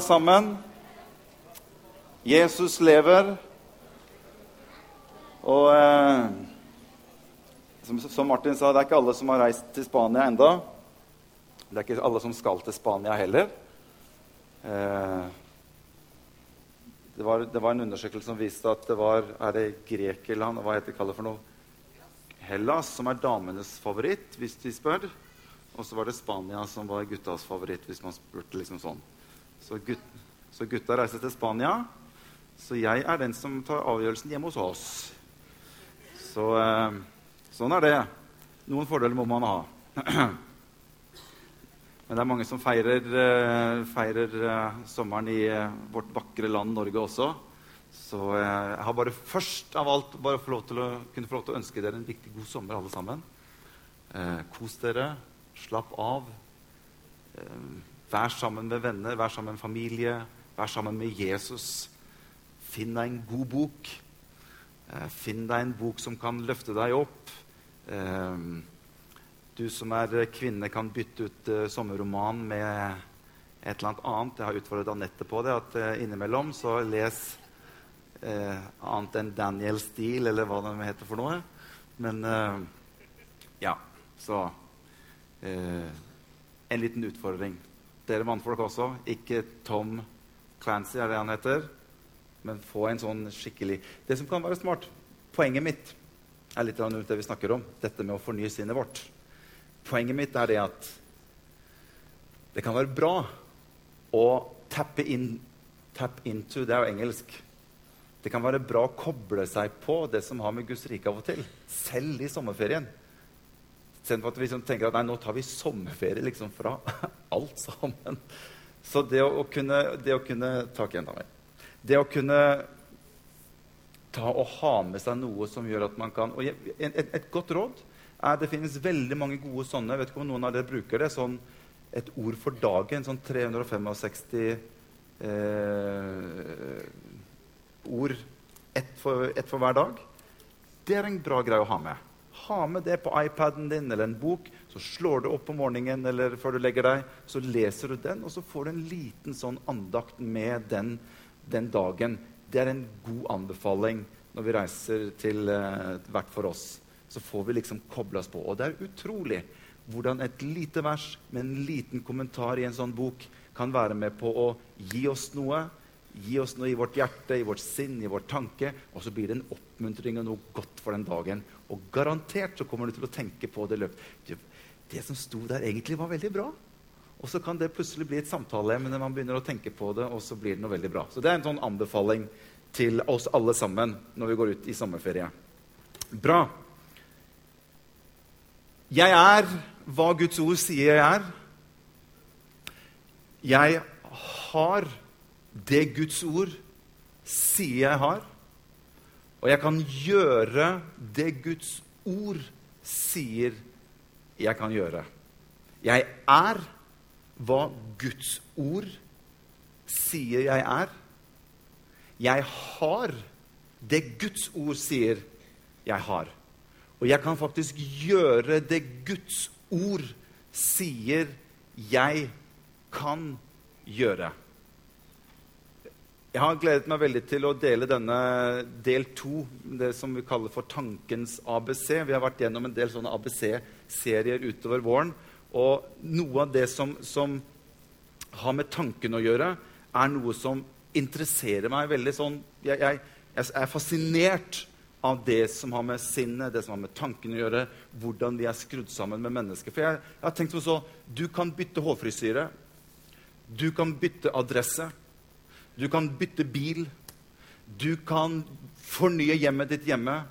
sammen. Jesus lever. Og eh, som, som, Martin sa, det er ikke alle som har reist til Spania enda. Det er ikke alle som skal til Spania heller. Eh, det, var, det, var, en undersøkelse som viste at det var Er det Grekeland Hva heter det for noe? Hellas, som er damenes favoritt, hvis de spør. Og så var det Spania som var guttas favoritt, hvis man spurte liksom sånn. Så, gut, så, gutta reiser til Spania. Så jeg er den som tar avgjørelsen hjemme hos oss. Så eh, sånn er det. Noen fordeler må man ha. Men det er mange som feirer, eh, feirer eh, sommeren i eh, vårt vakre land Norge også. Så eh, jeg har bare først av alt bare få lov til å, kunne få lov til å ønske dere en riktig god sommer, alle sammen. Eh, kos dere. Slapp av. Vær sammen med venner, vær sammen med familie, vær sammen med Jesus. Finn deg en god bok. Eh, finn deg en bok som kan løfte deg opp. Eh, du som er kvinne, kan bytte ut eh, sommerroman med et eller annet annet. Jeg har utfordret Anette på det. at Innimellom så les annet enn Daniel Steele, eller hva det heter for noe. Men ja, så En liten utfordring. Dere mannfolk også. Ikke Tom Clancy, er det han heter. Men få en sånn skikkelig Det som kan være smart Poenget mitt er litt rundt det vi snakker om, dette med å fornye sinnet vårt. Poenget mitt er det at det kan være bra å tappe inn Tap into, det er jo engelsk. Det kan være bra å koble seg på det som har med Guds rike av og til. Selv i sommerferien. Istedenfor at vi liksom tenker at nei, nå tar vi sommerferie liksom fra alt sammen. Så det å, kunne, det å kunne Takk igjen av. Det å kunne ta og ha med seg noe som gjør at man kan og et, et, godt råd er Det finnes veldig mange gode sånne. Jeg vet ikke om noen av dere bruker det. sånn Et ord for dagen. Sånn 365 eh, ord. Ett for, et for hver dag. Det er en bra greie å ha med ha med det på iPaden din eller en bok. Så slår du opp om morgenen eller før du legger deg, så leser du den, og så får du en liten sånn andakt med den, den dagen. Det er en god anbefaling når vi reiser til uh, hvert for oss. Så får vi liksom koble oss på. Og det er utrolig hvordan et lite vers med en liten kommentar i en sånn bok kan være med på å gi oss noe Gi oss noe i vårt hjerte, i vårt sinn, i vår tanke. Og så blir det en oppmuntring og noe godt for den dagen. Og garantert så kommer du til å tenke på det løpet. Det som sto der, egentlig var veldig bra. Og så kan det plutselig bli et samtaleemne man begynner å tenke på det, og så blir det noe veldig bra. Så det er en sånn anbefaling til oss alle sammen når vi går ut i sommerferie. Bra. Jeg er hva Guds ord sier jeg er. Jeg har det Guds ord sier jeg har. Og jeg kan gjøre det Guds ord sier jeg kan gjøre. Jeg er hva Guds ord sier jeg er. Jeg har det Guds ord sier jeg har. Og jeg kan faktisk gjøre det Guds ord sier jeg kan gjøre. Jeg har gledet meg veldig til å dele denne del to, det som vi kaller for Tankens ABC. Vi har vært gjennom en del sånne ABC-serier utover våren. Og noe av det som, som, har med tanken å gjøre, er noe som interesserer meg veldig sånn Jeg, jeg, jeg er fascinert av det som har med sinnet, det som har med tanken å gjøre, hvordan vi er skrudd sammen med mennesker. For jeg, jeg har tenkt som så, Du kan bytte hårfrisyre. Du kan bytte adresse. Du kan bytte bil. Du kan fornye hjemmet ditt hjemme.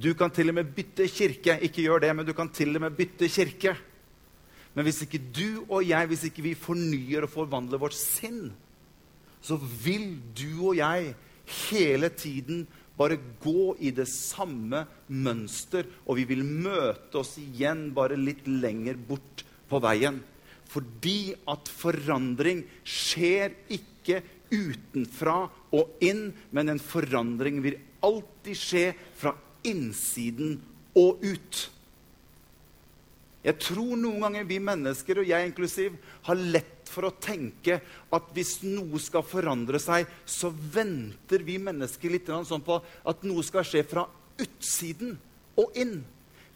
Du kan til og med bytte kirke. Ikke gjør det, men du kan til og med bytte kirke. Men hvis ikke du og jeg, hvis ikke vi fornyer og forvandler vårt sinn, så vil du og jeg hele tiden bare gå i det samme mønster, og vi vil møte oss igjen bare litt lenger bort på veien. Fordi at forandring skjer ikke utenfra og inn, men en forandring vil alltid skje fra innsiden og ut. Jeg tror noen ganger vi mennesker, og jeg inklusiv, har lett for å tenke at hvis noe skal forandre seg, så venter vi mennesker litt sånn på at noe skal skje fra utsiden og inn.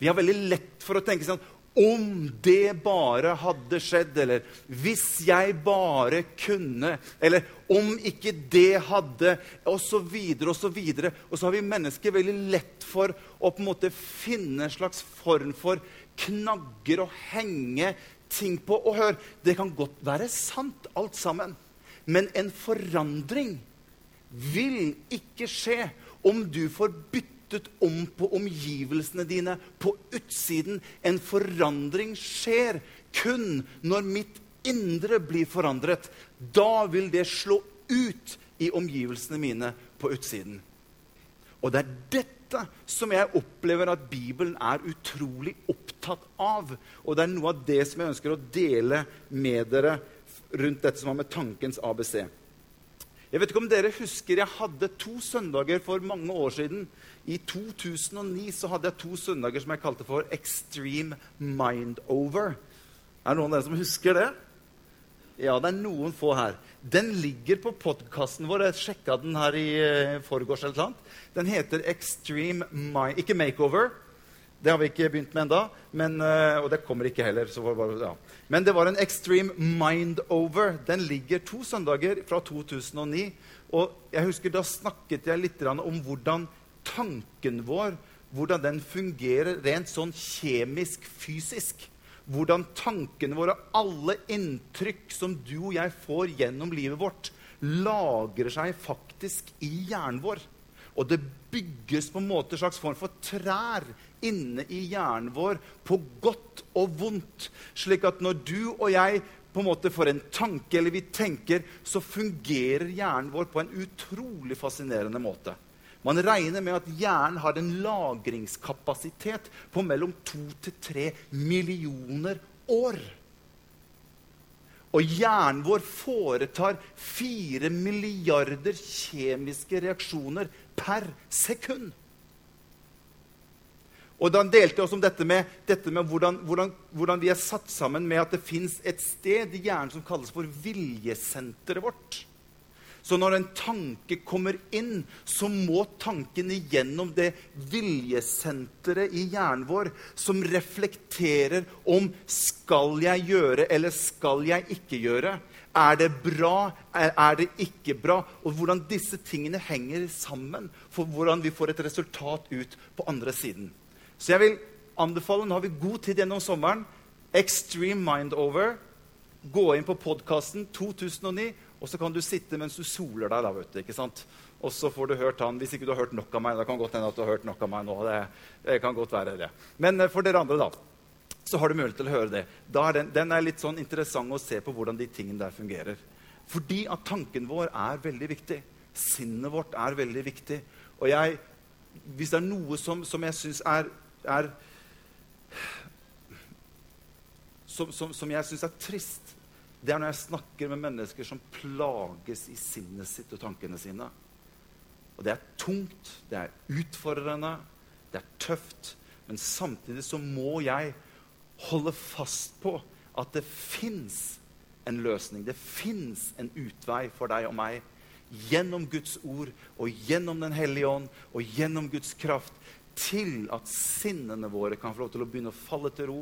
Vi har veldig lett for å tenke sånn om det bare hadde skjedd, eller hvis jeg bare kunne, eller om ikke det hadde Og så videre og så har vi mennesker veldig lett for å på en måte finne en slags form for knagger å henge ting på. Og hør, det kan godt være sant, alt sammen. Men en forandring vil ikke skje om du får bytte knyttet om på omgivelsene dine, på utsiden. En forandring skjer kun når mitt indre blir forandret. Da vil det slå ut i omgivelsene mine på utsiden. Og det er dette som jeg opplever at Bibelen er utrolig opptatt av. Og det er noe av det som jeg ønsker å dele med dere rundt dette som har med tankens ABC. Jeg vet ikke om dere husker jeg hadde to søndager for mange år siden. I 2009 så hadde jeg to søndager som jeg kalte for Extreme Mindover. Er det noen av dere som husker det? Ja, det er noen få her. Den ligger på podkasten vår. Jeg sjekka den her i uh, forgårs. eller noe. Den heter Extreme Mind... Ikke Makeover. Det har vi ikke begynt med ennå. Uh, og det kommer ikke heller. Bare, ja. Men det var en Extreme Mindover. Den ligger to søndager fra 2009. Og jeg husker Da snakket jeg litt om hvordan tanken vår hvordan den fungerer rent sånn kjemisk, fysisk. Hvordan tankene våre, alle inntrykk som du og jeg får gjennom livet vårt, lagrer seg faktisk i hjernen vår. Og det bygges på en måte en slags form for trær inne i hjernen vår på godt og vondt. Slik at når du og jeg på en måte får en tanke, eller vi tenker, så fungerer hjernen vår på en utrolig fascinerende måte. Man regner med at hjernen har en lagringskapasitet på mellom to til tre millioner år. Og hjernen vår foretar fire milliarder kjemiske reaksjoner per sekund. Og da delte oss om dette med, dette med hvordan, hvordan, hvordan, vi er satt sammen med at det fins et sted i hjernen som kalles for viljesenteret vårt. Så når en tanke kommer inn, så må tanken igjennom det viljesenteret i hjernen vår som reflekterer om skal jeg gjøre eller skal jeg ikke gjøre. Er det bra? Er det ikke bra? Og hvordan disse tingene henger sammen for hvordan vi får et resultat ut på andre siden. Så jeg vil anbefale, nå har vi god tid gjennom sommeren, Extreme Mindover. Gå inn på podkasten 2009 og så kan du sitte mens du soler deg. da, vet du, ikke sant? Og så får du hørt han. Hvis ikke du har hørt nok av meg, da kan godt hende at du har hørt nok av meg nå. Det, det kan godt være det. Men eh, for dere andre, da, så har du mulighet til å høre det. Er den, den, er litt sånn interessant å se på hvordan de tingene der fungerer. Fordi at tanken vår er veldig viktig. Sinnet vårt er veldig viktig. Og jeg, hvis det er noe som, som jeg syns er, er som, som, som jeg syns er trist, det er når jeg snakker med mennesker som plages i sinnet sitt og tankene sine. Og det er tungt, det er utfordrende, det er tøft. Men samtidig så må jeg holde fast på at det fins en løsning. Det fins en utvei for deg og meg gjennom Guds ord og gjennom Den hellige ånd og gjennom Guds kraft til at sinnene våre kan få lov til å begynne å falle til ro.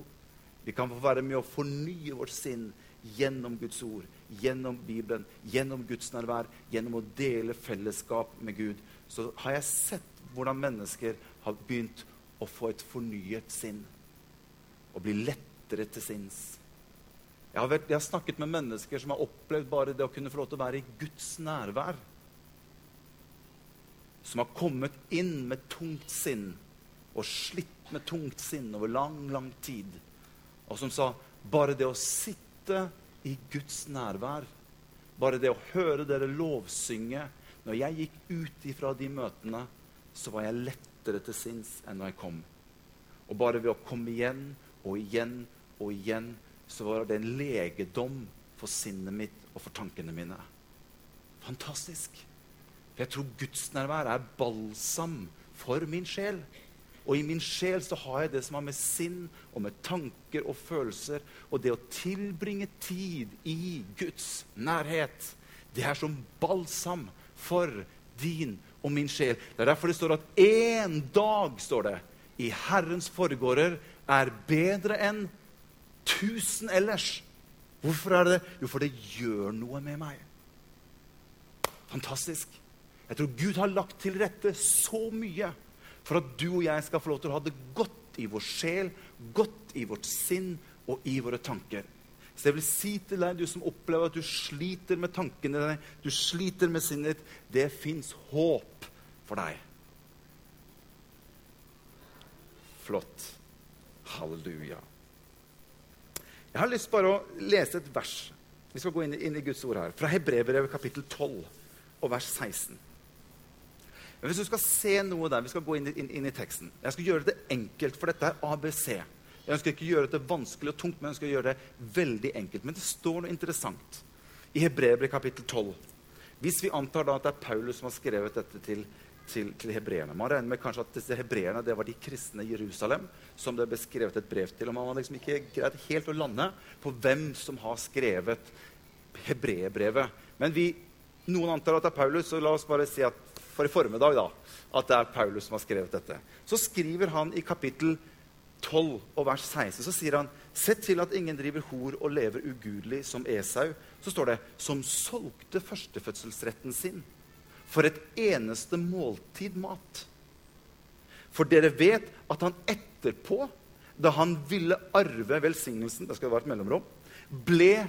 Vi kan få være med å fornye vårt sinn gjennom Guds ord, gjennom Bibelen, gjennom Guds nærvær, gjennom å dele fellesskap med Gud, så har jeg sett hvordan mennesker har begynt å få et fornyet sinn. Og bli lettere til sinns. Jeg har, vært, jeg har, snakket med mennesker som har opplevd bare det å kunne få lov til å være i Guds nærvær. Som har kommet inn med tungt sinn og slitt med tungt sinn over lang, lang tid. Og som sa bare det å sitte i Guds nærvær. Bare det å høre dere lovsynge Når jeg gikk ut ifra de møtene, så var jeg lettere til sinns enn når jeg kom. Og bare ved å komme igjen og igjen og igjen, så var det en legedom for sinnet mitt og for tankene mine. Fantastisk. For jeg tror Guds nærvær er balsam for min sjel. Og i min sjel så har jeg det som har med sinn og med tanker og følelser og det å tilbringe tid i Guds nærhet. Det er som balsam for din og min sjel. Det er derfor det står at én dag står det, i Herrens forgårder er bedre enn tusen ellers. Hvorfor er det det? Jo, for det gjør noe med meg. Fantastisk. Jeg tror Gud har lagt til rette så mye for at du og jeg skal få lov til å ha det godt i vår sjel, godt i vårt sinn og i våre tanker. Så jeg vil si til deg, du som opplever at du sliter med tankene dine, du sliter med sinnet ditt, det fins håp for deg. Flott. Halleluja. Jeg har lyst bare å lese et vers. Vi skal gå inn, inn i Guds ord her. Fra Hebrevet kapittel 12 og vers 16. Men hvis du skal se noe der, Vi skal gå inn, inn, inn, i teksten. Jeg skal gjøre det enkelt, for dette er ABC. Jeg ønsker ikke å gjøre det vanskelig og tungt, men jeg ønsker å gjøre det veldig enkelt. Men det står noe interessant i Hebrevet kapittel 12. Hvis vi antar da at det er Paulus som har skrevet dette til til, til hebreerne. Man regner med kanskje at disse hebreerne det var de kristne i Jerusalem som det ble skrevet et brev til. og Man har liksom ikke greid helt å lande på hvem som har skrevet hebreerbrevet. Men vi, noen antar at det er Paulus, så la oss bare si at for i formiddag da, at det er Paulus som har skrevet dette. Så skriver han i kapittel 12 og vers 16 så sier han Sett til at ingen driver hor og lever ugudelig som Esau. Så står det som solgte førstefødselsretten sin for et eneste måltid mat. For dere vet at han etterpå, da han ville arve velsignelsen det skal være et mellomrom, ble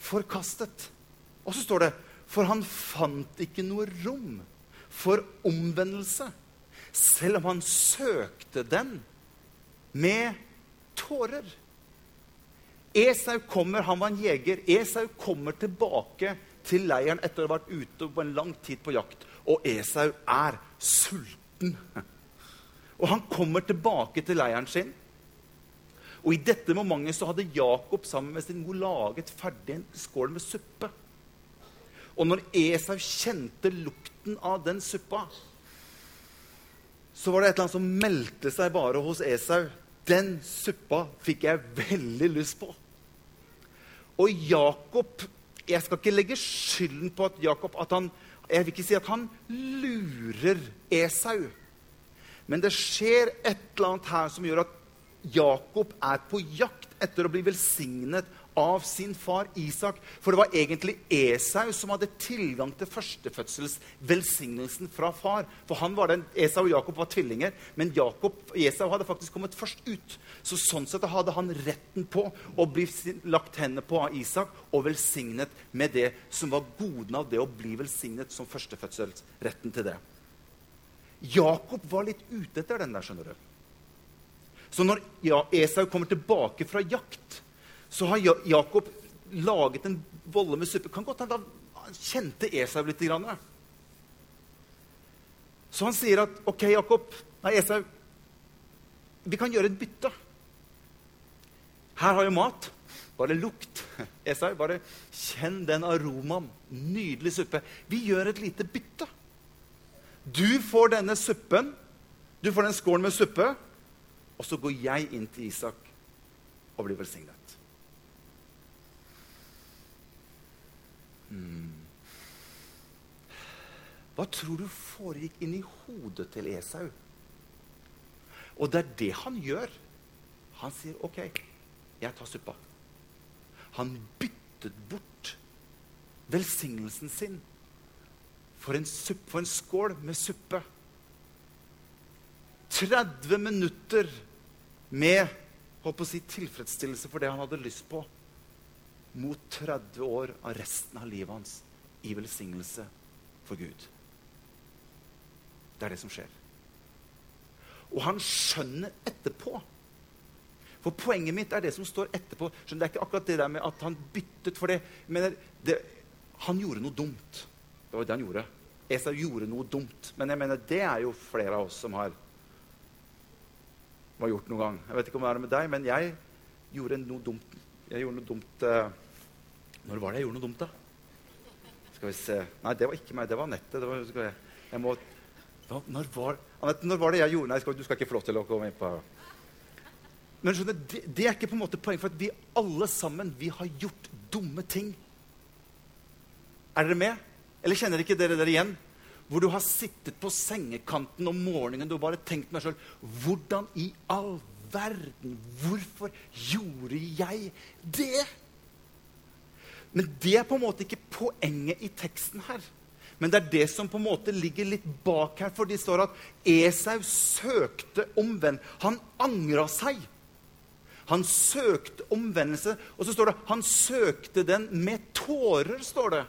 forkastet. Og så står det For han fant ikke noe rom for omvendelse, selv om han søkte den med tårer. Esau kommer, han var en jeger. Esau kommer tilbake til leiren etter å ha vært ute på en lang tid på jakt. Og Esau er sulten. Og han kommer tilbake til leiren sin. Og i dette momentet så hadde Jakob sammen med sin mor laget ferdig en skål med suppe. Og når Esau kjente lukten av den suppa, så var det et eller annet som meldte seg bare hos Esau. Den suppa fikk jeg veldig lyst på. Og Jakob Jeg skal ikke legge skylden på at Jakob at han jeg vil ikke si at han lurer Esau. Men det skjer et eller annet her som gjør at Jakob er på jakt etter å bli velsignet av sin far Isak. For det var egentlig Esau som hadde tilgang til førstefødselsvelsignelsen fra far. For han var den, Esau og Jakob var tvillinger, men Jakob, Esau hadde faktisk kommet først ut. Så sånn sett hadde han retten på å bli lagt hendene på av Isak og velsignet med det som var godene av det å bli velsignet som førstefødselsretten til det. Jakob var litt ute etter den der, skjønner du. Så når Esau kommer tilbake fra jakt så har Jakob laget en bolle med suppe. Kan godt hende han kjente Esau litt. Grann. Så han sier at OK, Jakob Nei, Esau, vi kan gjøre et bytte. Her har jeg mat. Bare lukt. Esau, bare kjenn den aromaen. Nydelig suppe. Vi gjør et lite bytte. Du får denne suppen, du får den skålen med suppe, og så går jeg inn til Isak og blir velsignet. Hmm. Hva tror du foregikk inni hodet til Esau? Og det er det han gjør. Han sier, 'OK, jeg tar suppa'. Han byttet bort velsignelsen sin for en, supp, for en skål med suppe. 30 minutter med håper å si, tilfredsstillelse for det han hadde lyst på mot 30 år av resten av livet hans i velsignelse for Gud. Det er det som skjer. Og han skjønner etterpå. For poenget mitt er det som står etterpå. Skjønner, det er ikke akkurat det der med at han byttet for det. Men det, han gjorde noe dumt. Det var det han gjorde. Esau gjorde noe dumt. Men jeg mener, det er jo flere av oss som har, har gjort noen gang. Jeg vet ikke om det er med deg, men jeg gjorde noe dumt. Jeg gjorde noe dumt uh, når var det jeg gjorde noe dumt, da? Skal vi se Nei, det var ikke meg. Det var. Det var, jeg, jeg må Hva, når, var, Anette, når var det jeg gjorde Nei, du skal ikke få lov til å komme inn på Men skjønner, det, det, er ikke på en måte poeng, for at vi alle sammen vi har gjort dumme ting. Er dere med? Eller kjenner ikke dere dere igjen? Hvor du har sittet på sengekanten om morgenen og bare tenkt meg sjøl Hvordan i all verden Hvorfor gjorde jeg det? Men det er på en måte ikke poenget i teksten her. Men det er det som på en måte ligger litt bak her. For det står at Esau søkte omvend. Han angra seg. Han søkte omvendelse. Og så står det han søkte den med tårer. står det.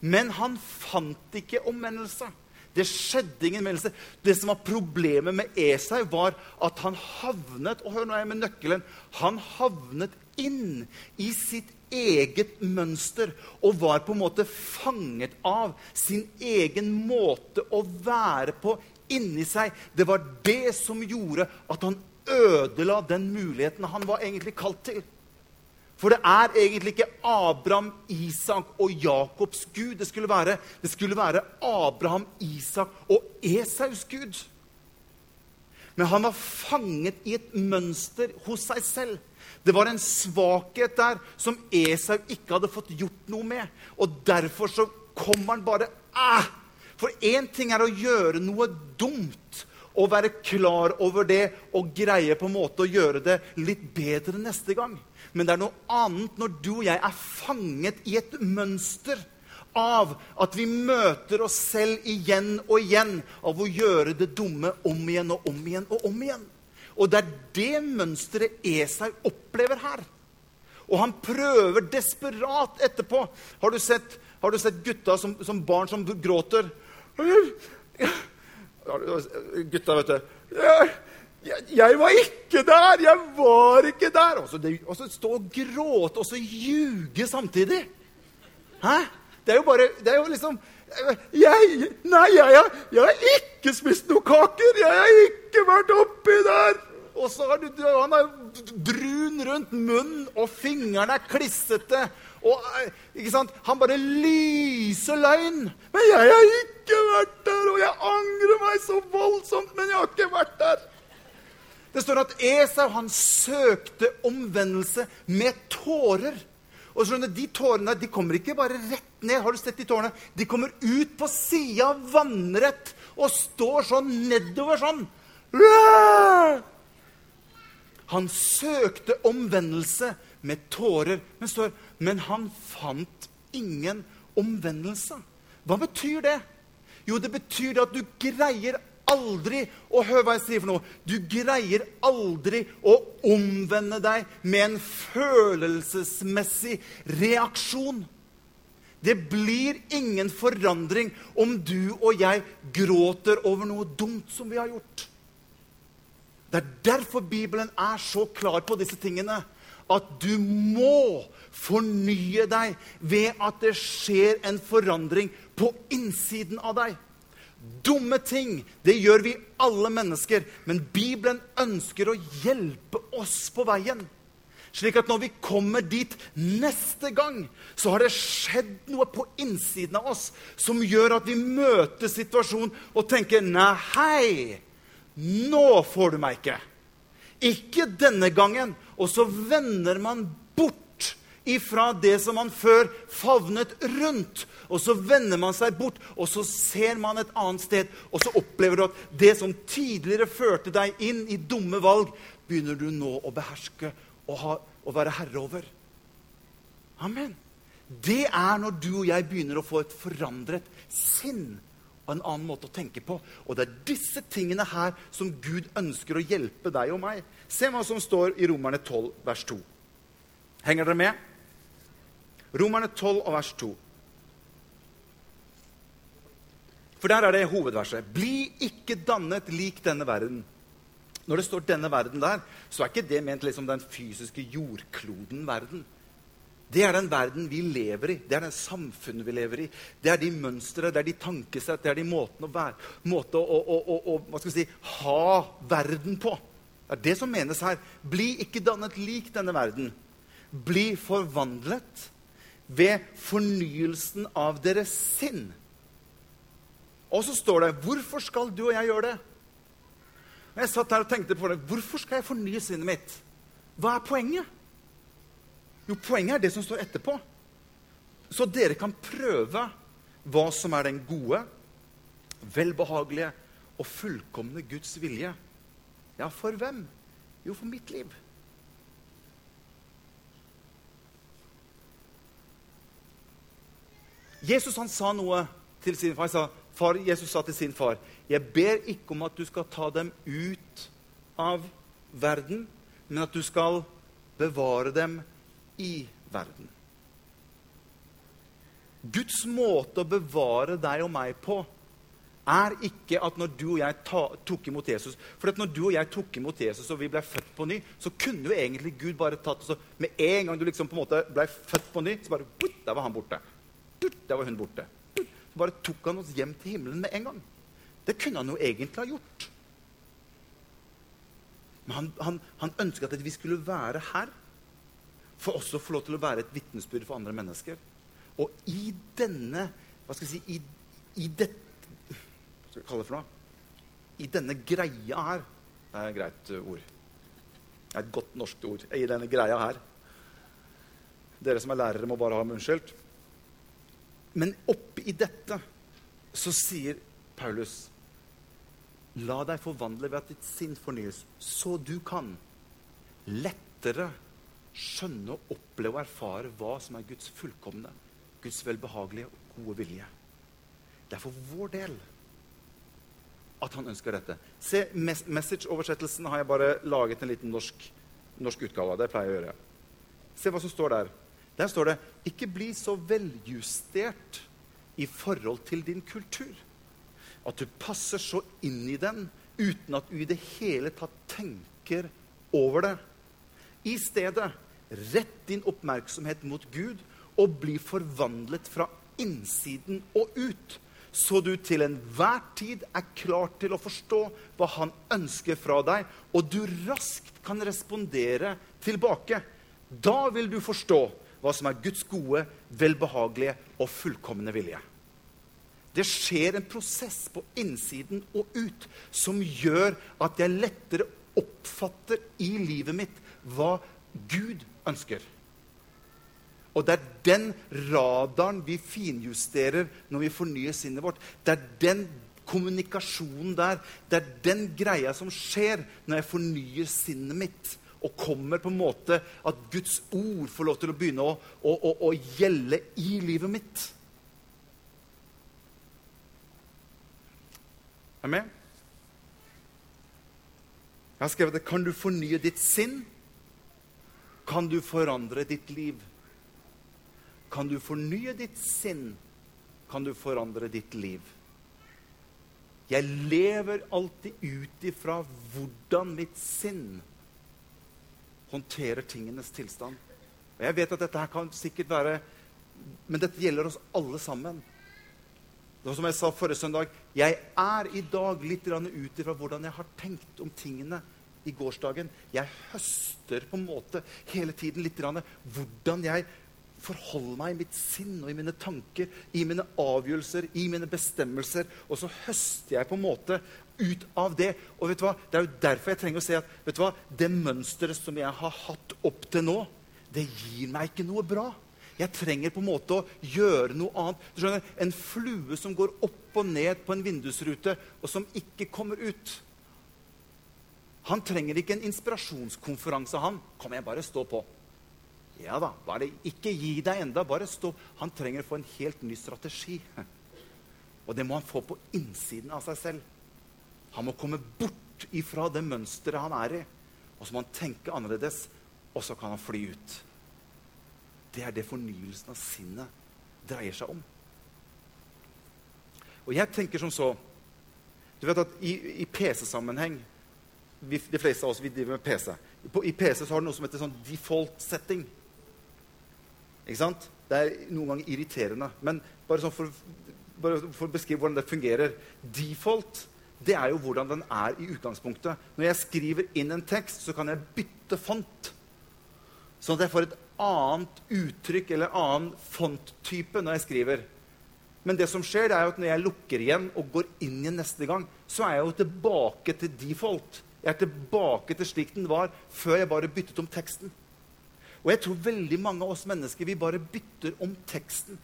Men han fant ikke omvendelse. Det skjedde ingen omvendelse. Det som var problemet med Esau, var at han havnet og hør nå er jeg med nøkkelen, han havnet inn i sitt eget mønster og var på en måte fanget av sin egen måte å være på inni seg. Det var det som gjorde at han ødela den muligheten han var egentlig kalt til. For det er egentlig ikke Abraham, Isak og Jakobs Gud. Det skulle være, det skulle være Abraham, Isak og Esaus Gud. Men han var fanget i et mønster hos seg selv. Det var en svakhet der som Esau ikke hadde fått gjort noe med. Og derfor så kom han bare ah! For én ting er å gjøre noe dumt og være klar over det og greie på en måte å gjøre det litt bedre neste gang. Men det er noe annet når du og jeg er fanget i et mønster av at vi møter oss selv igjen og igjen av å gjøre det dumme om igjen og om igjen og om igjen. Og det er det mønsteret Esau opplever her. Og han prøver desperat etterpå. Har du sett, har du sett gutta som, som, barn som gråter? Gutta, vet du. Jeg, jeg, var ikke der! Jeg var ikke der! Og så, det, og så stå og gråte og så ljuge samtidig. Hæ? Det er jo bare Det er jo liksom jeg, Nei, jeg, jeg, har ikke spist noen kaker! Jeg har ikke vært oppi der! Og så har du, han er brun rundt munnen, og fingrene er klissete. Og, ikke sant? Han bare lyser løgn. Men jeg har ikke vært der, og jeg angrer meg så voldsomt, men jeg har ikke vært der. Det står at Esau han søkte omvendelse med tårer. Og skjønner, De tårene de kommer ikke bare rett ned. Har du sett de tårene? De kommer ut på sida vannrett og står sånn nedover sånn. Han søkte omvendelse med tårer, men, står, men han fant ingen omvendelse. Hva betyr det? Jo, det betyr at du greier aldri Og hør hva jeg sier for noe. Du greier aldri å omvende deg med en følelsesmessig reaksjon. Det blir ingen forandring om du og jeg gråter over noe dumt som vi har gjort. Det er derfor Bibelen er så klar på disse tingene. At du må fornye deg ved at det skjer en forandring på innsiden av deg. Dumme ting, det gjør vi alle mennesker. Men Bibelen ønsker å hjelpe oss på veien. Slik at når vi kommer dit neste gang, så har det skjedd noe på innsiden av oss som gjør at vi møter situasjonen og tenker Nei, hei, nå får du meg ikke. Ikke denne gangen. Og så vender man bort ifra det som man før favnet rundt. Og så vender man seg bort, og så ser man et annet sted. Og så opplever du at det som tidligere førte deg inn i dumme valg, begynner du nå å beherske og, ha, og være herre over. Amen. Det er når du og jeg begynner å få et forandret sinn og en annen måte å tenke på. Og det er disse tingene her som Gud ønsker å hjelpe deg og meg. Se hva som står i Romerne 12, vers 2. Henger dere med? Romerne 12 og vers 2. For der er det hovedverset. Bli ikke dannet lik denne verden. Når det står 'denne verden' der, så er ikke det ment liksom den fysiske jordkloden verden. Det er den verden vi lever i, det er den samfunnet vi lever i. Det er de mønstre, det er de tankesett, det er de måtene å, være, måte å, å, å si, ha verden på. Det er det som menes her. Bli ikke dannet lik denne verden. Bli forvandlet ved fornyelsen av deres sinn Og så står det 'Hvorfor skal du og jeg gjøre det?' Jeg satt her og tenkte på det. Hvorfor skal jeg fornye sinnet mitt? Hva er poenget? Jo, poenget er det som står etterpå. Så dere kan prøve hva som er den gode, velbehagelige og fullkomne Guds vilje. Ja, for hvem? Jo, for mitt liv. Jesus han sa noe til sin far. Sa, far. Jesus sa til sin far, 'Jeg ber ikke om at du skal ta dem ut av verden, men at du skal bevare dem i verden.' Guds måte å bevare deg og meg på er ikke at når du og jeg ta, tok imot Jesus For når du og jeg tok imot Jesus og vi ble født på ny, så kunne jo egentlig Gud bare tatt oss Med en gang du liksom på en måte ble født på ny, så bare Der var han borte. Der var hun borte. Så bare tok han oss hjem til himmelen med en gang. Det kunne han jo egentlig ha gjort. Men han, han, han ønsket at vi skulle være her for også å få lov til å være et vitnesbyrd for andre mennesker. Og i denne Hva skal jeg si I, i dette Hva skal jeg kalle det for noe? I denne greia her Det er et greit ord. Det er et godt norsk ord. I denne greia her. Dere som er lærere, må bare ha meg unnskyldt. Men oppi dette så sier Paulus La deg forvandle ved at ditt sinn fornyes, så du kan lettere skjønne, og oppleve og erfare hva som er Guds fullkomne, Guds velbehagelige og gode vilje. Det er for vår del at han ønsker dette. Se, Message-oversettelsen har jeg bare laget en liten norsk, norsk utgave av. Det pleier jeg å gjøre. Se hva som står der. Der står det 'Ikke bli så veljustert i forhold til din kultur' at du passer så inn i den uten at du i det hele tatt tenker over det. I stedet rett din oppmerksomhet mot Gud og bli forvandlet fra innsiden og ut, så du til enhver tid er klar til å forstå hva Han ønsker fra deg, og du raskt kan respondere tilbake. Da vil du forstå hva som er Guds gode, velbehagelige og fullkomne vilje. Det skjer en prosess på innsiden og ut som gjør at jeg lettere oppfatter i livet mitt hva Gud ønsker. Og det er den radaren vi finjusterer når vi fornyer sinnet vårt. Det er den kommunikasjonen der, det er den greia som skjer når jeg fornyer sinnet mitt og kommer på en måte at Guds ord får lov til å begynne å, å, å, å gjelde i livet mitt. Er du med? Jeg har skrevet det. Kan du fornye ditt sinn? Kan du forandre ditt liv? Kan du fornye ditt sinn? Kan du forandre ditt liv? Jeg lever alltid ut ifra hvordan mitt sinn håndterer tingenes tilstand. Og Jeg vet at dette her kan sikkert være Men dette gjelder oss alle sammen. Var som jeg sa forrige søndag, jeg er i dag litt ut ifra hvordan jeg har tenkt om tingene i gårsdagen. Jeg høster på en måte hele tiden litt hvordan jeg forholder meg i mitt sinn og i mine tanker, i mine avgjørelser, i mine bestemmelser. Og så høster jeg på en måte ut av det. Og vet du hva? Det er jo derfor jeg trenger å si at vet du hva? det mønsteret som jeg har hatt opp til nå, det gir meg ikke noe bra. Jeg trenger på en måte å gjøre noe annet. Du skjønner, En flue som går opp og ned på en vindusrute, og som ikke kommer ut. Han trenger ikke en inspirasjonskonferanse, han. Kom igjen, bare stå på. Ja da, bare ikke gi deg enda, bare stå. Han trenger å få en helt ny strategi. Og det må han få på innsiden av seg selv. Han må komme bort ifra det mønsteret han er i. Og så må han tenke annerledes, og så kan han fly ut. Det er det fornyelsen av sinnet dreier seg om. Og jeg tenker som så Du vet at i, i PC-sammenheng De fleste av oss vi driver med PC. På, I PC så har du noe som heter sånn default setting. Ikke sant? Det er noen ganger irriterende. Men bare, sånn for, bare for å beskrive hvordan det fungerer Default det er jo hvordan den er i utgangspunktet. Når jeg skriver inn en tekst, så kan jeg bytte font. Sånn at jeg får et annet uttrykk eller annen fonttype når jeg skriver. Men det som skjer, det er jo at når jeg lukker igjen og går inn igjen neste gang, så er jeg jo tilbake til default. Jeg er tilbake til slik den var før jeg bare byttet om teksten. Og jeg tror veldig mange av oss mennesker vi bare bytter om teksten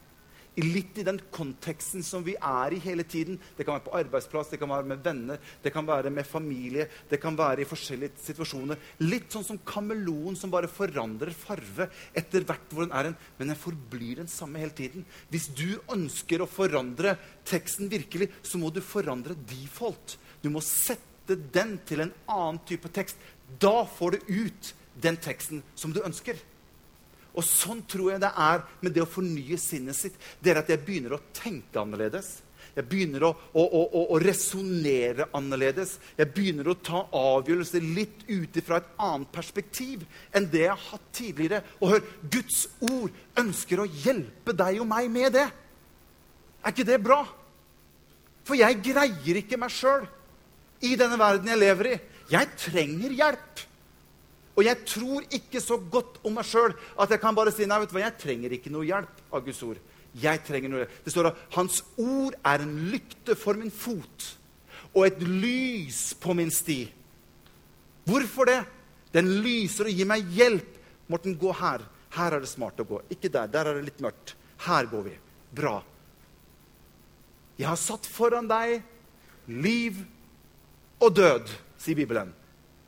litt i den konteksten som vi er i hele tiden. Det kan være på arbeidsplass, det kan være med venner, det kan være med familie. Det kan være i forskjellige situasjoner. Litt sånn som kameleon som bare forandrer farve etter hvert hvor den er. En, men den forblir den samme hele tiden. Hvis du ønsker å forandre teksten virkelig, så må du forandre default. Du må sette den til en annen type tekst. Da får du ut den teksten som du ønsker. Og sånn tror jeg det er med det å fornye sinnet sitt. Det er at jeg begynner å tenke annerledes. Jeg begynner å, å, å, å resonnere annerledes. Jeg begynner å ta avgjørelser litt ut fra et annet perspektiv enn det jeg har hatt tidligere. Og hør, Guds ord ønsker å hjelpe deg og meg med det. Er ikke det bra? For jeg greier ikke meg sjøl i denne verden jeg lever i. Jeg trenger hjelp. Og jeg tror ikke så godt om meg sjøl at jeg kan bare si nei, vet du hva, jeg trenger ikke noe hjelp av Guds ord. Jeg trenger noe Det står at Hans ord er en lykte for min fot og et lys på min sti. Hvorfor det? Den lyser og gir meg hjelp. Morten, gå her. Her er det smart å gå. Ikke der. Der er det litt mørkt. Her går vi. Bra. Jeg har satt foran deg liv og død, sier Bibelen.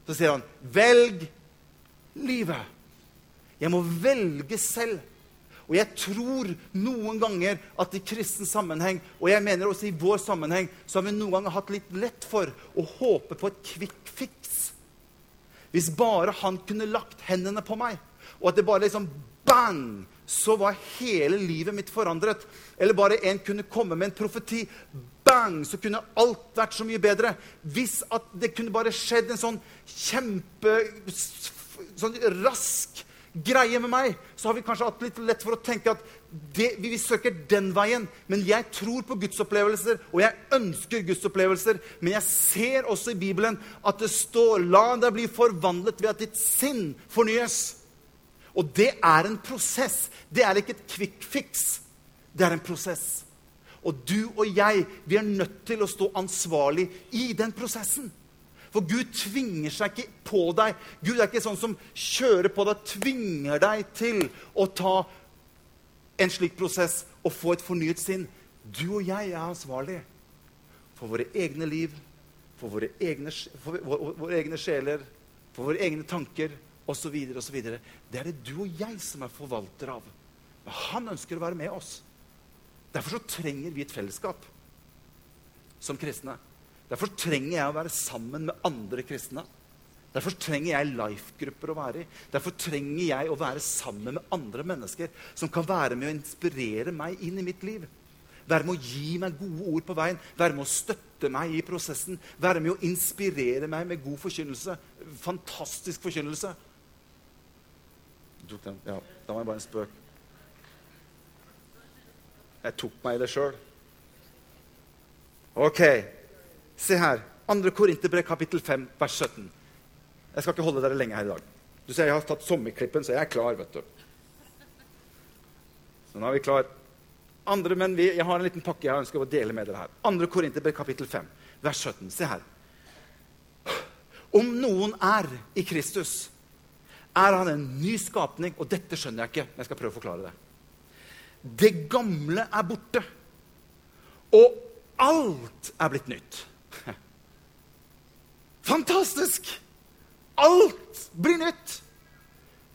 Så sier han, velg livet. Jeg må velge selv. Og jeg tror noen ganger at i kristen sammenheng, og jeg mener også i vår sammenheng, så har vi noen ganger hatt litt lett for å håpe på et quick fix. Hvis bare han kunne lagt hendene på meg, og at det bare liksom bang, så var hele livet mitt forandret. Eller bare en kunne komme med en profeti. Bang! Så kunne alt vært så mye bedre. Hvis at det kunne bare skjedd en sånn kjempe sånn rask greie med meg, så har vi kanskje hatt litt lett for å tenke at det, vi søker den veien. Men jeg tror på gudsopplevelser, og jeg ønsker gudsopplevelser. Men jeg ser også i Bibelen at det står 'La deg bli forvandlet ved at ditt sinn fornyes'. Og det er en prosess. Det er ikke et quick fix. Det er en prosess. Og du og jeg, vi er nødt til å stå ansvarlig i den prosessen. For Gud tvinger seg ikke på deg. Gud er ikke sånn som kjører på deg, tvinger deg til å ta en slik prosess og få et fornyet sinn. Du og jeg er ansvarlige for våre egne liv, for våre egne, for våre egne sjeler, for våre egne tanker osv. osv. Det er det du og jeg som er forvalter av. Men han ønsker å være med oss. Derfor så trenger vi et fellesskap som kristne. Derfor trenger jeg å være sammen med andre kristne. Derfor trenger jeg life-grupper å være i. Derfor trenger jeg å være sammen med andre mennesker som kan være med å inspirere meg inn i mitt liv. Være med å gi meg gode ord på veien, være med å støtte meg i prosessen. Være med å inspirere meg med god forkynnelse. Fantastisk forkynnelse. Ja, da var det bare en spøk. Jeg tok meg i det sjøl. OK. Se her. 2. Korinterbrev kapittel 5, vers 17. Jeg skal ikke holde dere lenge her i dag. Du ser Jeg har tatt sommerklippen, så jeg er klar. vet du. Så nå er vi klar. Andre, men vi, Jeg har en liten pakke jeg ønsker å dele med dere her. 2. Korinterbrev kapittel 5, vers 17. Se her. Om noen er i Kristus, er han en ny skapning. Og dette skjønner jeg ikke, men jeg skal prøve å forklare det. Det gamle er borte, og alt er blitt nytt. Fantastisk! Alt blir nytt.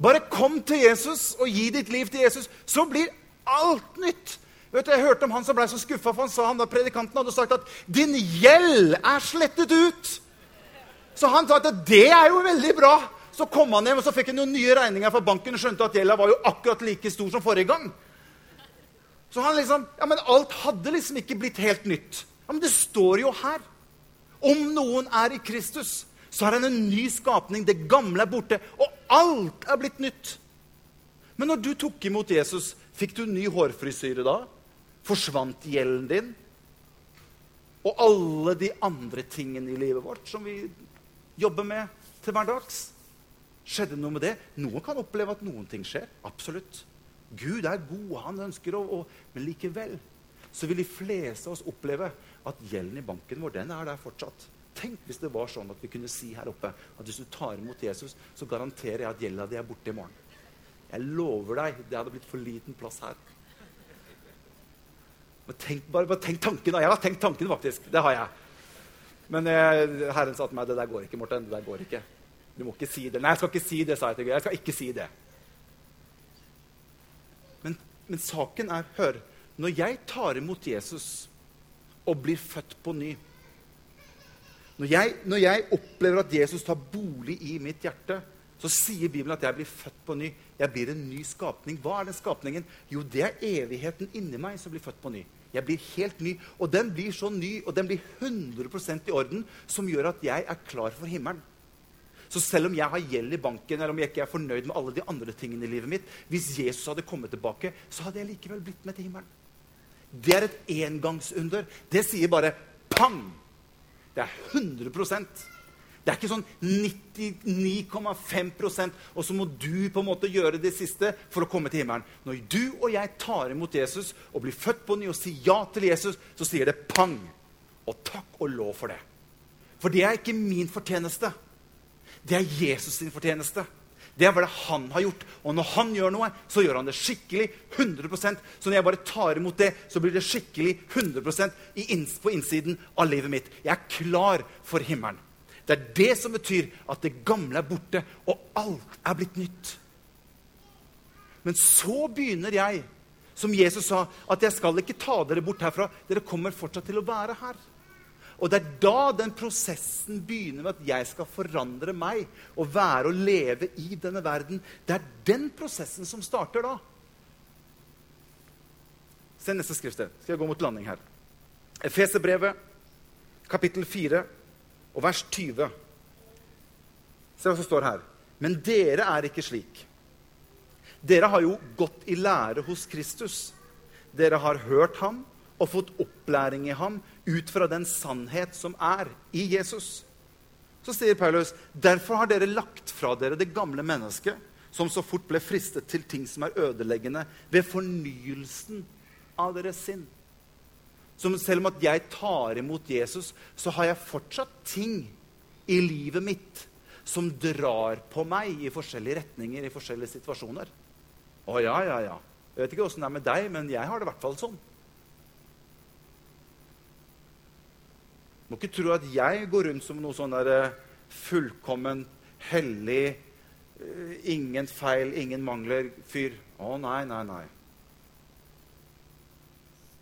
Bare kom til Jesus og gi ditt liv til Jesus, så blir alt nytt. Vet du, Jeg hørte om han som ble så skuffa, for han sa han da predikanten hadde sagt at 'din gjeld er slettet ut'. Så han sa at det er jo veldig bra. Så kom han hjem og så fikk han noen nye regninger fra banken og skjønte at gjelda var jo akkurat like stor som forrige gang. Så han liksom, ja, Men alt hadde liksom ikke blitt helt nytt. Ja, Men det står jo her. Om noen er i Kristus, så er han en ny skapning. Det gamle er borte, og alt er blitt nytt. Men når du tok imot Jesus, fikk du ny hårfrisyre da? Forsvant gjelden din? Og alle de andre tingene i livet vårt som vi jobber med til hverdags? Skjedde noe med det? Noen kan oppleve at noen ting skjer. Absolutt. Gud er god, han ønsker å, å Men likevel så vil de fleste av oss oppleve at gjelden i banken vår den er der fortsatt. Tenk hvis det var sånn at vi kunne si her oppe at hvis du tar imot Jesus, så garanterer jeg at gjelda di er borte i morgen. Jeg lover deg, det hadde blitt for liten plass her. Men tenk, bare, bare tenk tanken. Jeg har tenkt tanken, faktisk. Det har jeg. Men eh, Herren sa til meg det der går ikke, Morten. Det der går ikke. Du må ikke si det. Nei, jeg skal ikke si det, sa jeg til Gud. Jeg skal ikke si det. Men, men saken er, hør Når jeg tar imot Jesus og blir født på ny når jeg, når jeg, opplever at Jesus tar bolig i mitt hjerte, så sier Bibelen at jeg blir født på ny. Jeg blir en ny skapning. Hva er den skapningen? Jo, det er evigheten inni meg som blir født på ny. Jeg blir helt ny. Og den blir så ny, og den blir 100% i orden, som gjør at jeg er klar for himmelen. Så selv om jeg har gjeld i banken, eller om jeg ikke er fornøyd med alle de andre tingene i livet mitt, hvis Jesus hadde kommet tilbake, så hadde jeg likevel blitt med til himmelen. Det er et engangsunder. Det sier bare pang! Det er 100% Det er ikke sånn 99,5% og så må du på en måte gjøre det siste for å komme til himmelen. Når du og jeg tar imot Jesus og blir født på ny og sier ja til Jesus, så sier det pang. Og takk og lov for det. For det er ikke min fortjeneste. Det er Jesus sin fortjeneste. Det er hva han har gjort. Og når han gjør noe, så gjør han det skikkelig. 100% Så når jeg bare tar imot det, så blir det skikkelig 100% på innsiden av livet mitt. Jeg er klar for himmelen. Det er det som betyr at det gamle er borte, og alt er blitt nytt. Men så begynner jeg, som Jesus sa, at jeg skal ikke ta dere bort herfra. Dere kommer fortsatt til å være her. Og det er da den prosessen begynner med at jeg skal forandre meg og være og leve i denne verden. Det er den prosessen som starter da. Se neste skriftsted. Skal jeg gå mot landing her. Efeserbrevet, kapittel 4, og vers 20. Se hva som står her. Men dere er ikke slik. Dere har jo gått i lære hos Kristus. Dere har hørt ham og fått opplæring i ham ut fra den sannhet som er i Jesus. Så sier Paulus, derfor har dere lagt fra dere det gamle mennesket, som så fort ble fristet til ting som er ødeleggende, ved fornyelsen av deres sinn. Som selv om at jeg tar imot Jesus, så har jeg fortsatt ting i livet mitt som drar på meg i forskjellige retninger, i forskjellige situasjoner. Å ja, ja, ja. Jeg vet ikke åssen det er med deg, men jeg har det i hvert fall sånn. Må ikke tro at jeg går rundt som noe sånn der eh, fullkommen, hellig, eh, ingen feil, ingen mangler-fyr. Å, nei, nei, nei.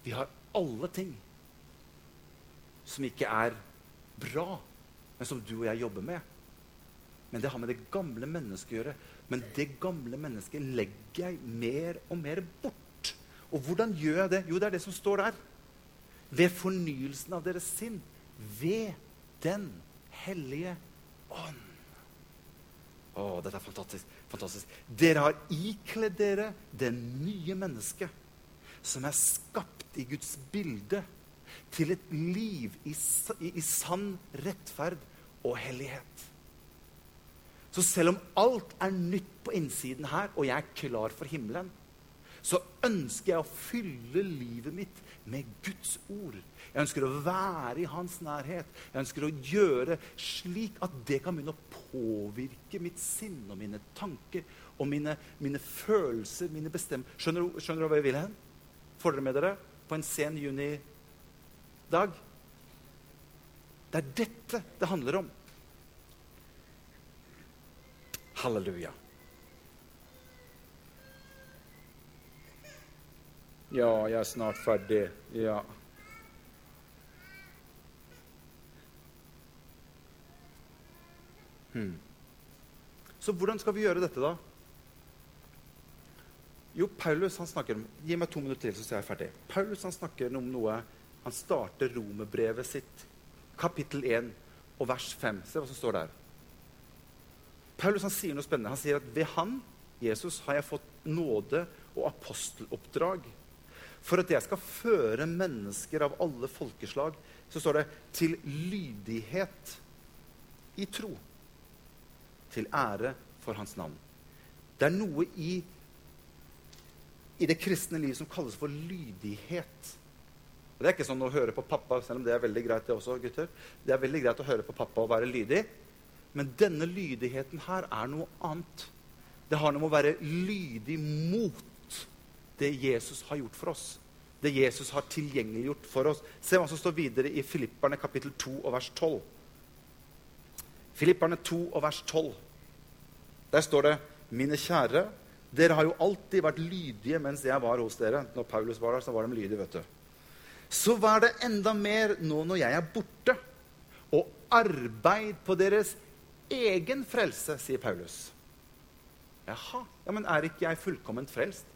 Vi har alle ting som ikke er bra, men som du og jeg jobber med. Men det har med det gamle mennesket å gjøre. Men det gamle mennesket legger jeg mer og mer bort. Og hvordan gjør jeg det? Jo, det er det som står der. Ved fornyelsen av deres sinn ved Den hellige ånd. Å, dette er fantastisk. fantastisk. Dere har ikledd dere det nye mennesket, som er skapt i Guds bilde, til et liv i, i, i sann rettferd og hellighet. Så selv om alt er nytt på innsiden her, og jeg er klar for himmelen, så ønsker jeg å fylle livet mitt med Guds ord. Jeg ønsker å være i hans nærhet. Jeg ønsker å gjøre slik at det kan begynne å påvirke mitt sinn og mine tanker og mine, mine følelser, mine bestemmelser. Skjønner, skjønner, du hva jeg vil hen? Får dere med dere på en sen junidag? Det er dette det handler om. Halleluja. Ja, jeg er snart ferdig. Ja. Hmm. Så hvordan skal vi gjøre dette, da? Jo, Paulus han snakker om Gi meg to minutter til, så er jeg ferdig. Paulus han snakker om noe Han starter romerbrevet sitt, kapittel 1 og vers 5. Se hva som står der. Paulus han sier noe spennende. Han sier at ved han, Jesus, har jeg fått nåde og aposteloppdrag. For at jeg skal føre mennesker av alle folkeslag, så står det til lydighet i tro til ære for hans navn. Det er noe i, i det kristne liv som kalles for lydighet. Og Det er ikke sånn å høre på pappa, selv om det er veldig greit, det også, gutter. Det er veldig greit å høre på pappa og være lydig. Men denne lydigheten her er noe annet. Det har noe med å være lydig mot det Jesus har gjort for oss. Det Jesus har tilgjengeliggjort for oss. Se hva som står videre i Filipperne kapittel 2 og vers 12. Filipperne 2 og vers 12. Der står det, mine kjære, dere har jo alltid vært lydige mens jeg var hos dere. Når Paulus var der, så var de lydige, vet du. Så vær det enda mer nå når jeg er borte, og arbeid på deres egen frelse, sier Paulus. Jaha, ja, men er ikke jeg fullkomment frelst?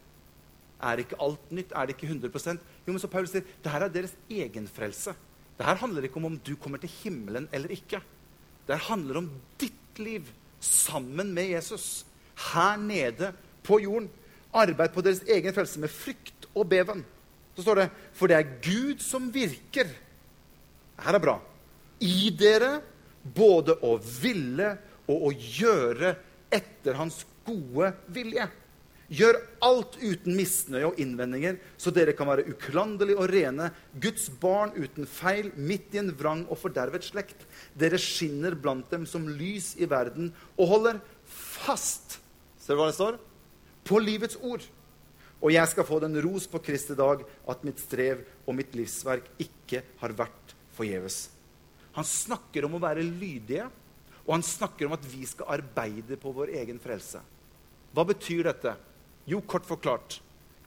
Er ikke alt nytt? Er det ikke 100 Jo, men så Paulus sier, det her er deres egen frelse. Det her handler ikke om om du kommer til himmelen eller ikke. Det her handler om ditt liv sammen med Jesus. Her nede på jorden. Arbeid på deres egen frelse med frykt og beven. Så står det For det er Gud som virker. Her er bra. I dere både å ville og å gjøre etter hans gode vilje. Gjør alt uten misnøye og innvendinger, så dere kan være uklanderlige og rene, Guds barn uten feil, midt i en vrang og fordervet slekt. Dere skinner blant dem som lys i verden og holder fast Ser du hva det står? På livets ord. Og jeg skal få den ros på Kristi dag at mitt strev og mitt livsverk ikke har vært forgjeves. Han snakker om å være lydige, og han snakker om at vi skal arbeide på vår egen frelse. Hva betyr dette? Jo, kort forklart.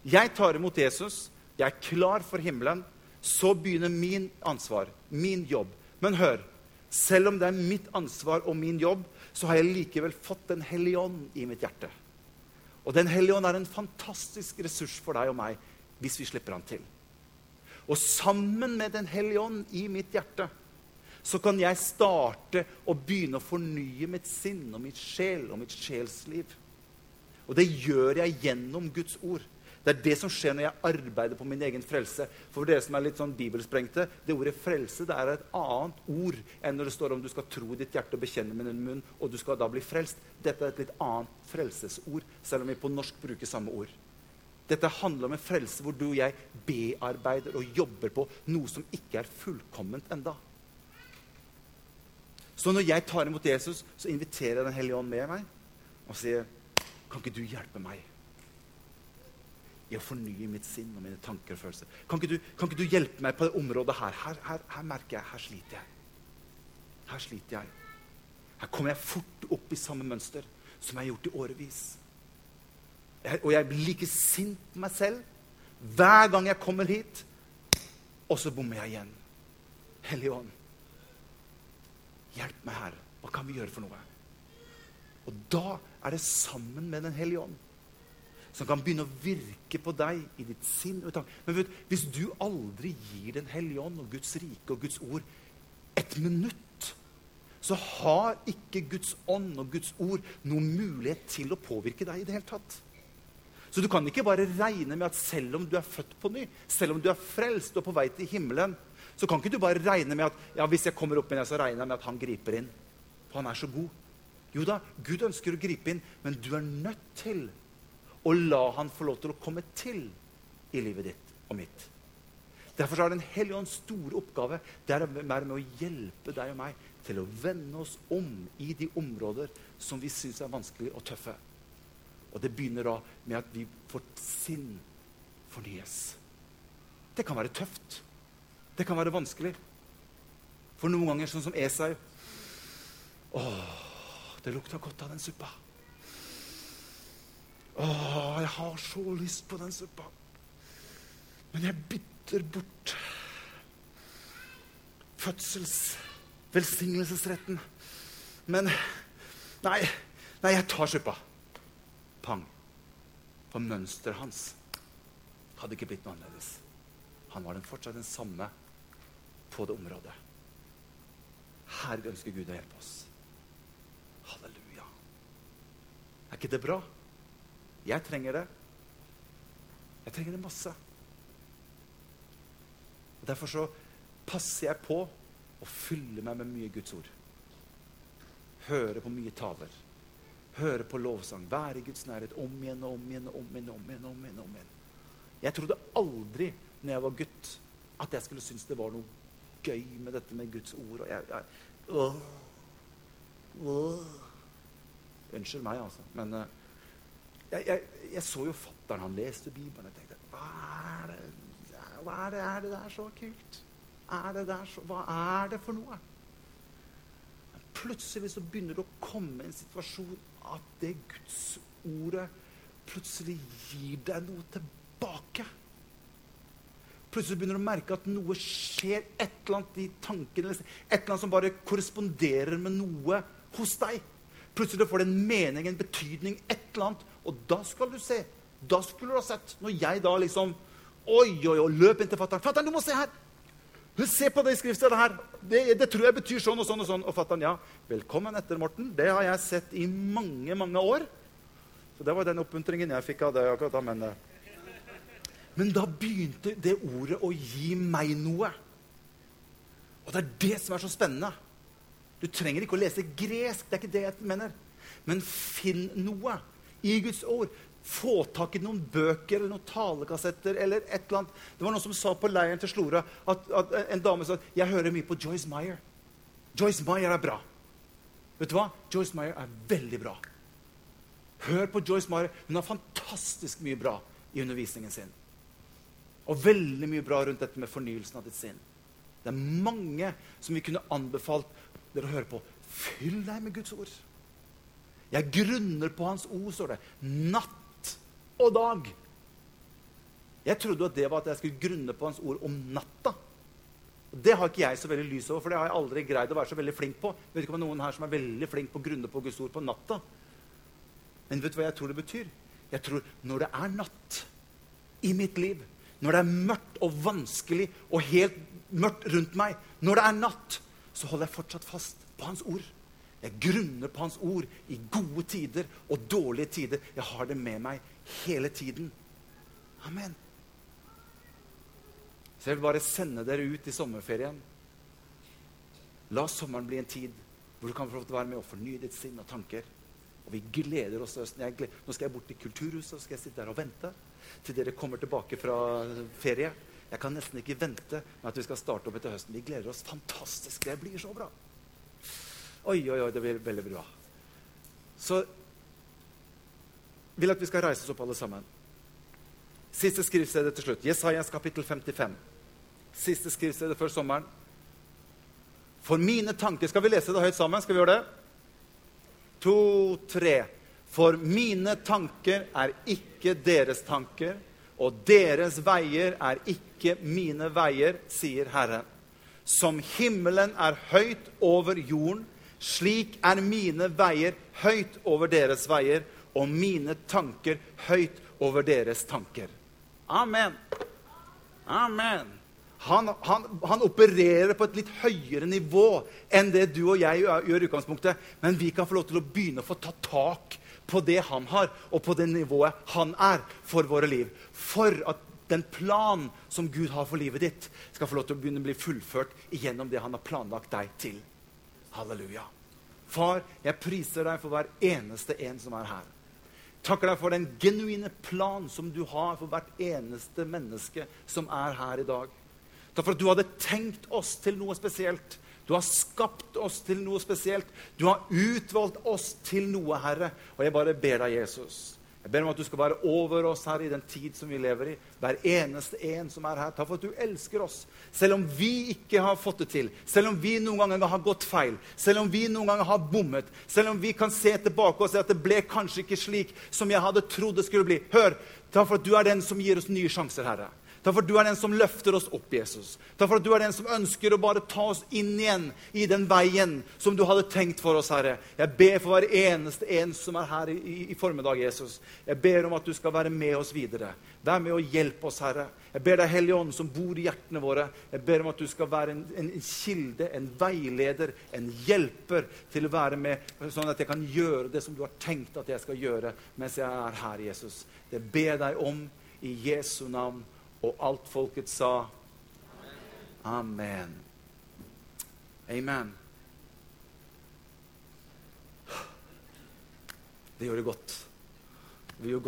Jeg tar imot Jesus, jeg er klar for himmelen. Så begynner min ansvar, min jobb. Men hør, selv om det er mitt ansvar og min jobb, så har jeg likevel fått Den hellige ånd i mitt hjerte. Og Den hellige ånd er en fantastisk ressurs for deg og meg hvis vi slipper han til. Og sammen med Den hellige ånd i mitt hjerte så kan jeg starte å begynne å fornye mitt sinn og mitt sjel og mitt sjelsliv. Og det gjør jeg gjennom Guds ord. Det er det som skjer når jeg arbeider på min egen frelse. For dere som er litt sånn bibelsprengte, det ordet 'frelse' det er et annet ord enn når det står om du skal tro ditt hjerte og bekjenne med din munn, og du skal da bli frelst. Dette er et litt annet frelsesord, selv om vi på norsk bruker samme ord. Dette handler om en frelse hvor du og jeg bearbeider og jobber på noe som ikke er fullkomment enda. Så når jeg tar imot Jesus, så inviterer jeg Den hellige ånd med meg og sier, 'Kan ikke du hjelpe meg i å fornye mitt sinn og mine tanker og følelser?' Kan ikke du, kan ikke du hjelpe meg på det området her? Her, her? her, merker jeg her sliter jeg. Her sliter jeg. Her kommer jeg fort opp i samme mønster som jeg har gjort i årevis. Og jeg blir like sint på meg selv hver gang jeg kommer hit. Og så bommer jeg igjen. Hellige Ånd, Hjelp meg, her. Hva kan vi gjøre for noe? Og da er det sammen med Den hellige ånd som kan begynne å virke på deg i ditt sinn. Og Men vet, hvis du aldri gir Den hellige ånd og Guds rike og Guds ord et minutt, så har ikke Guds ånd og Guds ord noen mulighet til å påvirke deg i det hele tatt. Så du kan ikke bare regne med at selv om du er født på ny, selv om du er frelst og på vei til himmelen, så kan ikke du bare regne med at ja, hvis jeg kommer opp det, så regner jeg med at han griper inn. For han er så god. Jo da, Gud ønsker å gripe inn, men du er nødt til å la han få lov til å komme til i livet ditt og mitt. Derfor har Den hellige ånds store oppgave det er med å hjelpe deg og meg til å vende oss om i de områder som vi syns er vanskelig og tøffe. Og det begynner da med at vi får sinn fornyes. Det kan være tøft. Det kan være vanskelig. For noen ganger, sånn som Esau Åh, det lukta godt av den suppa. Åh, jeg har så lyst på den suppa. Men jeg bytter bort fødselsvelsignelsesretten. Men nei, nei, jeg tar suppa. Pang. For mønsteret hans hadde ikke blitt noe annerledes. Han var den fortsatt den samme på det området. Her ønsker Gud å hjelpe oss. Halleluja. Ikke det bra? Jeg trenger det. Jeg trenger det masse. Og Derfor så passer jeg på å fylle meg med mye Guds ord. Høre på mye taler. Høre på lovsang. Være i Guds nærhet om igjen og om igjen. og om igjen, om igjen, om igjen, om igjen. Jeg trodde aldri når jeg var gutt, at jeg skulle synes det var noe gøy med dette med Guds ord. Og jeg, jeg, åh, åh. Unnskyld meg, altså. Men uh, jeg, jeg, jeg, så jo fattern. Han leste Bibelen. Jeg tenkte hva er det, hva er det, er det der så kult? Er det der så, hva er det for noe? Men plutselig så begynner det å komme en situasjon at det Guds ordet plutselig gir deg noe tilbake. Plutselig begynner du å merke at noe skjer, et eller annet i tankene, et eller annet som bare korresponderer med noe hos deg. Plutselig får det en mening, en betydning, et eller annet. Og da skal du se. Da skulle du ha sett. Når jeg da liksom Oi, oi, oi, løp inn til fatter'n. 'Fatter'n, du må se her!' Se på det skriftstedet her. Det, det, tror jeg betyr sånn og sånn. Og sånn. Og fatter'n, ja, velkommen etter, Morten. Det har jeg sett i mange, mange år. Så det var den oppmuntringen jeg fikk av det akkurat da. Men, eh. men da begynte det ordet å gi meg noe. Og det er det som er så spennende. Du trenger ikke å lese gresk. Det er ikke det jeg mener. Men finn noe i Guds ord. Få tak i noen bøker eller noen talekassetter eller et eller annet. Det var noen som sa på leiren til Slora at, at en dame sa at 'Jeg hører mye på Joyce Meyer'. Joyce Meyer er bra. Vet du hva? Joyce Meyer er veldig bra. Hør på Joyce Meyer. Hun har fantastisk mye bra i undervisningen sin. Og veldig mye bra rundt dette med fornyelsen av ditt sinn. Det er mange som vi kunne anbefalt dere hører på. Fyll deg med Guds ord. Jeg grunner på Hans ord, står det. Natt og dag. Jeg trodde at det var at jeg skulle grunne på Hans ord om natta. Det har ikke jeg så veldig lys over, for det har jeg aldri greid å være så veldig flink på. Jeg vet ikke om det er noen her som er veldig flink på å grunne på Guds ord på natta. Men vet du hva jeg tror det betyr? Jeg tror når det er natt i mitt liv, når det er mørkt og vanskelig og helt mørkt rundt meg, når det er natt, så holder jeg fortsatt fast på hans ord. Jeg grunner på hans ord i gode tider og dårlige tider. Jeg har det med meg hele tiden. Amen. Så jeg vil bare sende dere ut i sommerferien. La sommeren bli en tid hvor du kan få være med og fornye ditt sinn og tanker. Og vi gleder oss til høsten. Gleder. Nå skal jeg bort til Kulturhuset og skal jeg sitte der og vente til dere kommer tilbake fra ferie. Jeg kan nesten ikke vente med at vi skal starte opp etter høsten. Vi gleder oss fantastisk. Det blir så bra. Oi, oi, oi, det blir veldig bra. Så vil at vi skal reise oss opp, alle sammen. Siste skriftstedet til slutt. Jesajas kapittel 55. Siste skriftstedet før sommeren. For mine tanker Skal vi lese det høyt sammen? Skal vi gjøre det? To, tre. For mine tanker er ikke deres tanker, og deres veier er ikke mine veier, sier Herren. Som himmelen er høyt over jorden, slik er mine veier høyt over deres veier, og mine tanker høyt over deres tanker. Amen. Amen. Han, han, han, opererer på et litt høyere nivå enn det du og jeg gjør i utgangspunktet. Men vi kan få lov til å begynne å få ta tak på det han har, og på det nivået han er for våre liv. For at den plan som Gud har for livet ditt, skal få lov til å begynne å bli fullført gjennom det han har planlagt deg til. Halleluja. Far, jeg priser deg for hver eneste en som er her. Takker deg for den genuine plan som du har for hvert eneste menneske som er her i dag. Takk for at du hadde tenkt oss til noe spesielt. Du har skapt oss til noe spesielt. Du har utvalgt oss til noe, Herre. Og jeg bare ber deg, Jesus. Jeg ber om at du skal være over oss her i den tid som vi lever i. Hver eneste en som er her. Takk for at du elsker oss. Selv om vi ikke har fått det til, selv om vi noen ganger har gått feil, selv om vi noen ganger har bommet, selv om vi kan se tilbake og se at det ble kanskje ikke slik som jeg hadde trodd det skulle bli. Hør, takk for at du er den som gir oss nye sjanser, Herre. Takk for at du er den som løfter oss opp, Jesus. Takk for at du er den som ønsker å bare ta oss inn igjen i den veien som du hadde tenkt for oss, Herre. Jeg ber for hver eneste en som er her i, i, formiddag, Jesus. Jeg ber om at du skal være med oss videre. Vær med og hjelpe oss, Herre. Jeg ber deg, Hellige Ånd, som bor i hjertene våre, jeg ber om at du skal være en, en, en kilde, en veileder, en hjelper til å være med, sånn at jeg kan gjøre det som du har tenkt at jeg skal gjøre mens jeg er her, Jesus. Det ber jeg deg om i Jesu navn. Og alt folket sa Amen. Amen. Det gjør det godt. Det gjør godt.